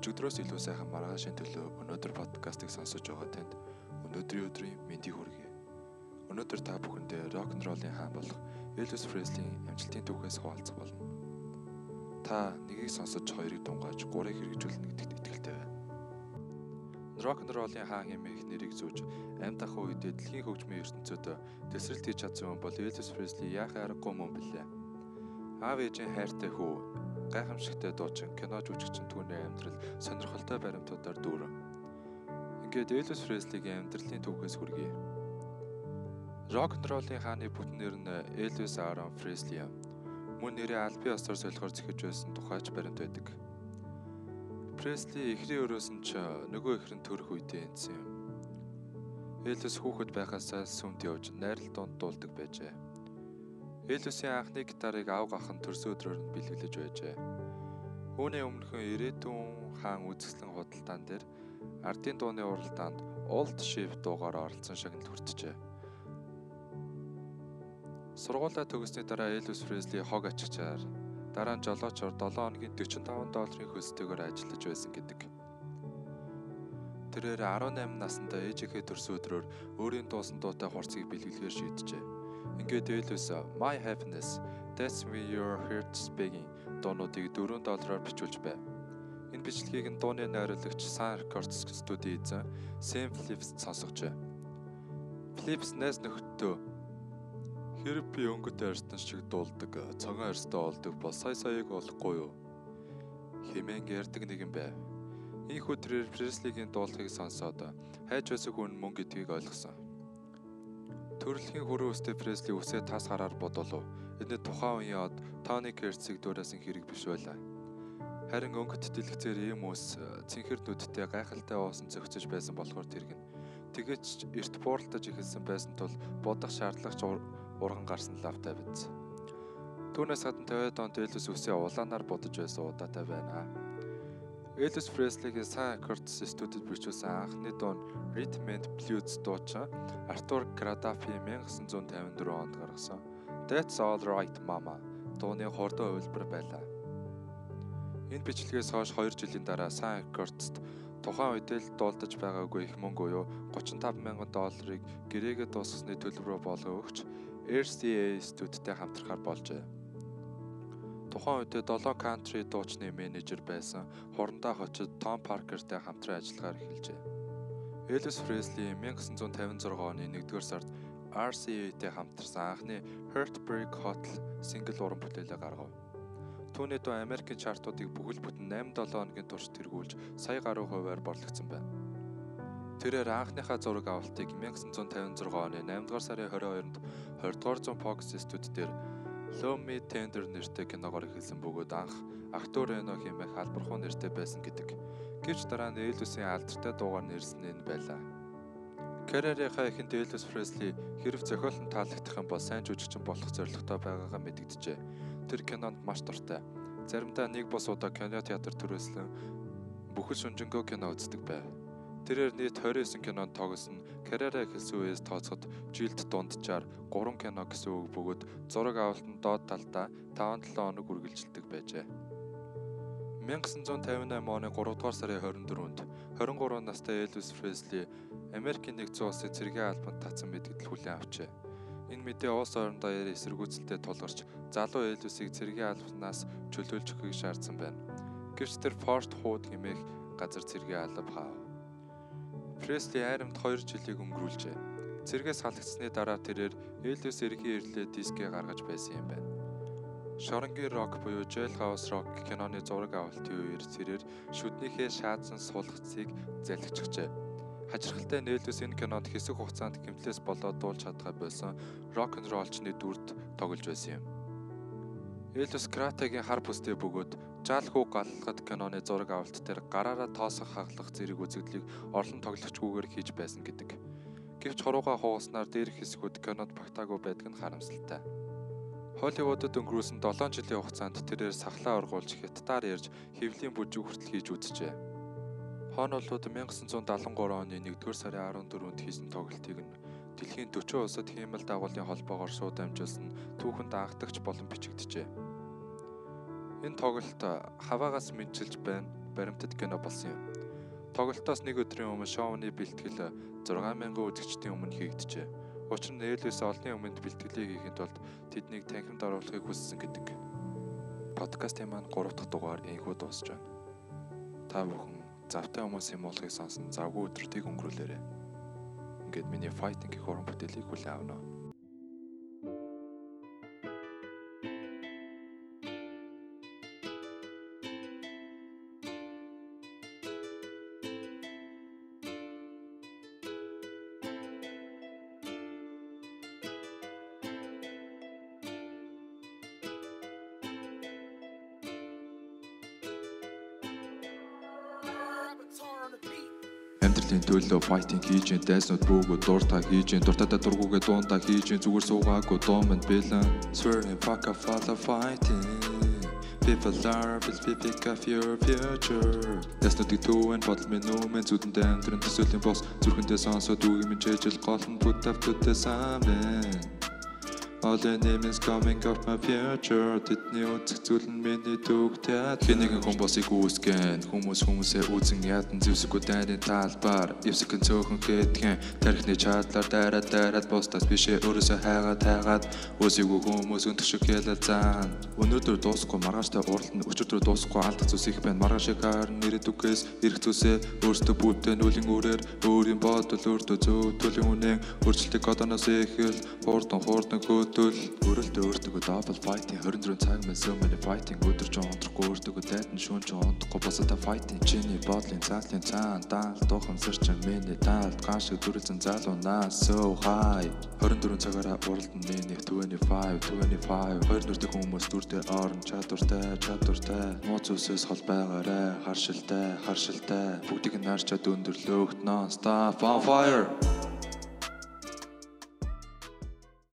Өчигдрөөс илүү сайхан маргаашийн төлөө өнөөдөр подкастыг сонсож байгаа танд өнөөдрийн өдрийн мэндийг хүргэе. Өнөөдөр та бүхэндээ рок н роллын хаан болох Elvis Presley-ийн амжилтын түүхээс хуваалцах болно. Та нэгийг сонсож хоёрыг дунгааж гурыг хэрэгжүүлнэ гэдэгт итгэлтэй байна. Рок н роллын хаан хэмээх нэрийг зүүж амьд ах үедээ дэлхийн хөгжмийн ертөнцөд тесрэлт хийж чадсан хүн бол Elvis Presley яахаа аргагүй мөн билээ. Аав ээжийн хайртай хүү гайхамшигтай дуучин, кино жүжигчин түүний амьдрал сонирхолтой баримтуудаар дүүрэн. Ингээд Elvis Presley-гийн амьдралын түүхээс хүргэе. Рок н роллын хааны бүтэн нэр нь Elvis Aaron Presley юм. Мөн нэрээ албан ёсоор солихоор зэхэж байсан тухайч баримт байдаг. Presley эхрийн өрөөс нь ч нөгөө эхрэн төрөх үедээ энсэн юм. Elvis хүүхэд байхасаа сүмд явж найрал донд дуулдаг байжээ. Элвисийн анхны гитарыг авг ахын төрсөн өдрөөр нь бэлгэлж байжээ. Үүний өмнөхөн ирээдүйн хаан үзэсгэлэн худалдаан дээр ардын дууны уралдаанд Old Ship дуугаар оролцсон шагналд хүртжээ. Сургуулаа төгссөний дараа Элвис Пресли хог ачигчаар дараа нь жолоочоор 7 хоногийн 45 долларын хөлстэйгээр ажиллаж байсан гэдэг. Тэрээр 18 наснда ээжийнхээ төрсөн өдрөөр өөрийн дуусан дуутай хурцгийг бэлгэлгээр шийджээ. Ингээд Элвис My Happiness That's Me Your Heart's Begging дуунуудыг 4 доллараар бичүүлж байв. Энэ бичлэгийг нь дууны найруулагч Sun Records студийн эзэн Sam Phillips сонсгожээ. Phillips нэс нөхөдөө хэрэг би өнгөт арьстан шиг дуулдаг, цагаан арьстай олдог бол сая саяг болохгүй юу? Химэн ярддаг нэгэн байв. Ийхүү тэрээр Presley-гийн дуулахыг сонсоод хайж байсан хүн мөн гэдгийг ойлгосон. Төрөлхийн хүрээ өстэй Пресли үсээ тас хараар бодолов. Энд тухайн үеийн од Тони Керцийг дуурайсан хэрэг биш байлаа. Харин өнгөт дэлгэцээр ийм ус цэнхэр нүдтэй гайхалтай уусан зөгцөж байсан болохоор тэргэн. Тэгэж эрт бууралтаж ихэлсэн байсан тул бодох шаардлагач урган гарсан лавтай биз. Түүнээс гадна 50 онд Элвис үсээ улаанаар будаж байсан удаатай байна. Элвис Преслигийн Сан Кортс студид бичүүлсэн анхны дуу Rhythm and Blues дуучин Артур Градафи 1954 онд гаргасан That's All Right Mama дууны хурдан хувилбар байлаа. Энэ бичлэгээс хойш 2 жилийн дараа Сан Рекордст тухайн үед л дуулдаж байгаагүй их мөнгө буюу 35 мянган долларыг гэрээгээ дуусгасны төлбөрөөр болгоо өгч RCA студидтэй хамтрахаар болжээ. Тухайн үедээ 7 кантри дуучны менежер байсан хурандаа хочид Том Паркертэй хамтран ажиллагаар эхэлжээ. Elvis Presley 1956 оны 1-р сард RCA-тэй хамтарсан анхны Heartbreak Hotel single уран бүтээлээ гаргав. Түүний дуу Америкийн чартуудыг бүхэл бүтэн 8-7 хоногийн турш тэргүүлж сая гаруй хувиар борлогдсон байна. Тэрээр анхныхаа зураг авалтыг 1956 оны 8-р сарын 22-нд 20-р зуун Fox студид дээр Love Me Tender нэртэй киногоор эхэлсэн бөгөөд анх актер Рено хэмээх албархуу нэртэй байсан гэдэг Гэвч дараа нь Элвисийн алдартай дуугаар нэрсэн нь байлаа. Карьерийнхаа эхэнд Элвис Пресли хэрв зохиол нь таалагдах юм бол сайн жүжигчин болох зорилготой байгаагаа мэдэгджээ. Тэр кинонд маш дуртай. Заримдаа нэг бос удаа кино театр төрөөслөн бүхэл шүнжэнгөө кино үздэг байв. Тэрээр нийт 29 кинонд тоглосон карьераа эхэлсэн үеэс тооцоход жилд дунджаар 3 кино гэсэн үг бөгөөд зураг авалтанд доод талдаа 5-7 хоног үргэлжилдэг байжээ. 1958 оны 3 дугаар сарын 24-нд 23 настай Элвис Пресли Америкийн нэгдсэн улсын цэргийн албанд татсан мэдгдэл хүлээн авчээ. Энэ мэдээ улс орон даяар эсэргүүцэлтэй тулгарч залуу Элвисийг цэргийн албанаас чөлөөлж өгөхийг шаардсан байна. Гэвч тэр Форт Хууд хэмээх газар цэргийн алба хаав. Пресли айрамд 2 жилийг өнгөрүүлжээ. Цэргээс халагдсны дараа тэрээр Элвис эрхийн ирлээ дисгээ гаргаж байсан юм байна. Шоронгийн рок буюу Jailhouse Rock киноны зураг авалтын үеэр цэрээр шүднийхээ шаадсан суулгацыг залхижчихжээ. Хачирхалтай нээлтээс энэ кинонд хэсэг хугацаанд гимтлээс болоод дуулж чадгаа байсан рок н ролчны дүрд тоглож байсан юм. Элвис Кратагийн хар бүстэй бөгөөд Жалхуу галлахад киноны зураг авалт дээр гараараа тоосох хаглах зэрэг үзэгдлийг орлон тоглогчгүйгээр хийж байсан гэдэг. Гэвч хурууга хуугаснаар дээрх хэсгүүд кинонд багтаагүй байдаг нь харамсалтай. Холливуудад өнгөрүүлсэн 7 жилийн хугацаанд тэрээр сахлаа ургуулж хятадаар ярьж хэвлийн бүжиг хүртэл хийж үзжээ. Хоонолууд 1973 оны 1-р сарын 14-нд хийсэн тоглолтыг нь дэлхийн 40 улсад хиймэл дагуулын холбоогоор шууд амжуулсан түүхэнд анхдагч болон бичигджээ. Энэ тоглолт хаваагаас мэдчилж байна. баримтат кино болсон юм. Тоглолтоос нэг өдрийн өмнө шоуны бэлтгэл 6000 үзэгчдийн өмнө хийгджээ. Учир нь Элвис олонний өмнөд бэлтгэлийг хийхэд тулд тэднийг танхимд оруулахыг хүссэн гэдэг. Подкастын маань 3 дахь дугаар инхүү дуусж байна. Та бүхэн завтай хүмүүсийн муулгыг сонсон завгүй өдрүүдийг өнгөрүүлээрэй. Ингээд миний fighting гэх уран бүтээлийг хүлээн авна. Амьдралын төлөө fighting хийж гэн дайснууд бүүгөө дуртай хийж гэн дуртайдаа дургуугээ дуунтаа хийж гэн зүгээр суугаагүй дуумд бэлэн. Swearing fuck a follow fighting. People are will be pick up your future. Яснуудыг төвөн бодол минь нүүмэн зүдэндээ амьдрын төсөөлийн бос. Зүрхэндээ сонсоод үг юм чэжил гол нь to the sun All the name is coming of my future. Тэдний үзэх зүйл нь миний төгтөд Би нэгэн хүн босыг үүсгэн? Хүмүүс хүмүүсээ үзэн ядан зэвсэггүй дайны талбар. Эвсэгэн цөөхөн гэдгэн. Тарихны чадлаар дайраад дайраад Бостаас бишээ өөрөөсөө хайгаад хайгаад Өсийгүү хүмүүс өнтөх шиг хэлэл зан Өнөөдөр дуусахгүй маргааштай уралд нь өчигдөр дуусахгүй алдах зүйлс их байна. Маргааш шиг харин нэрэдүгээс ирэх зүйлсээ Өөртөө бүтэн үлийн үрээр Өөрийн бодол өөртөө зөө Төлийн үнэн. Хөрчлөлтийг одооноос эхэл Хурдан хурдан хөөд хөтөл өрөлдөө өөртөө double fighting. 24 цаг мэн so many fighting. Өдөр ч онцрохгүй өөртөө дайдан шүүн ч онцохгүй босоо fighting. Чиний бодлын цаатлын цаан даал дуухамсар чинь миний даалд гашиг дүрэлзэн залуунаа so high. 24 цагаараа уралд нь миний 25 25 хоёр нүртэй хүмүүс дүртэй орон чадвартай чадвартай. Нууц үсээс хол байгаарэ. Харшилтай харшилтай. Бүгдийг нарчаад өндөрлөөгт non stop on fire